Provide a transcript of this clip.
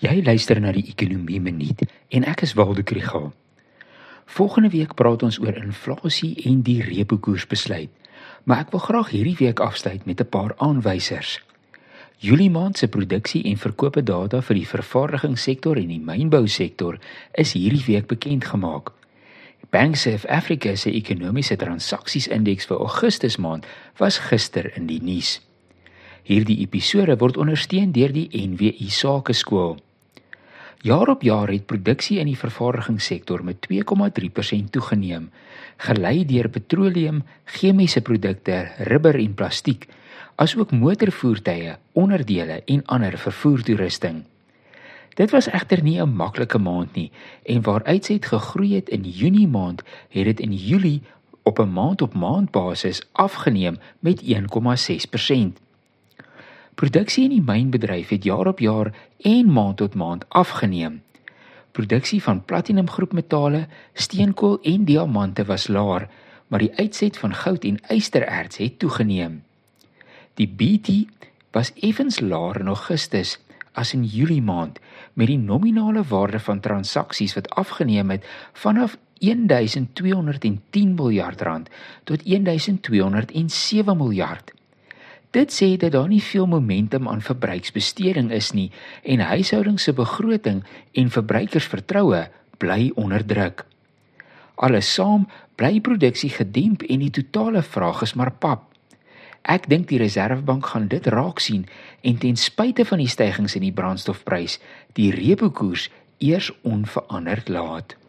Jy luister na die Ekonomie Minuut en ek is Waldo Krügel. Volgende week praat ons oor inflasie en die repo koers besluit, maar ek wil graag hierdie week afsluit met 'n paar aanwysers. Julie maand se produksie en verkope data vir die vervaardigingssektor en die mynbousektor is hierdie week bekend gemaak. Bank South Africa se ekonomiese transaksiesindeks vir Augustus maand was gister in die nuus. Hierdie episode word ondersteun deur die NWI Sakeskool. Jaar op jaar het produksie in die vervaardigingssektor met 2,3% toegeneem, gelei deur petroleum, chemiese produkte, rubber en plastiek, asook motorvoertuie, onderdele en ander vervoertoerusting. Dit was egter nie 'n maklike maand nie en waaruit dit gegroei het in Junie maand, het dit in Julie op 'n maand-op-maand basis afgeneem met 1,6%. Produksie in die mynbedryf het jaar op jaar en maand tot maand afgeneem. Produksie van platinumgroepmetale, steenkool en diamante was laer, maar die uitset van goud en ystererts het toegeneem. Die BT was effens laer in Augustus as in Julie maand met die nominale waarde van transaksies wat afgeneem het vanaf 1210 miljard rand tot 1207 miljard. Dit sê dat daar nie veel momentum aan verbruiksbesteding is nie en huishoudings se begroting en verbruikersvertroue bly onder druk. Alles saam bly produksie gedemp en die totale vraag is maar pap. Ek dink die Reserwebank gaan dit raak sien en ten spyte van die stygings in die brandstofprys, die repo koers eers onveranderd laat.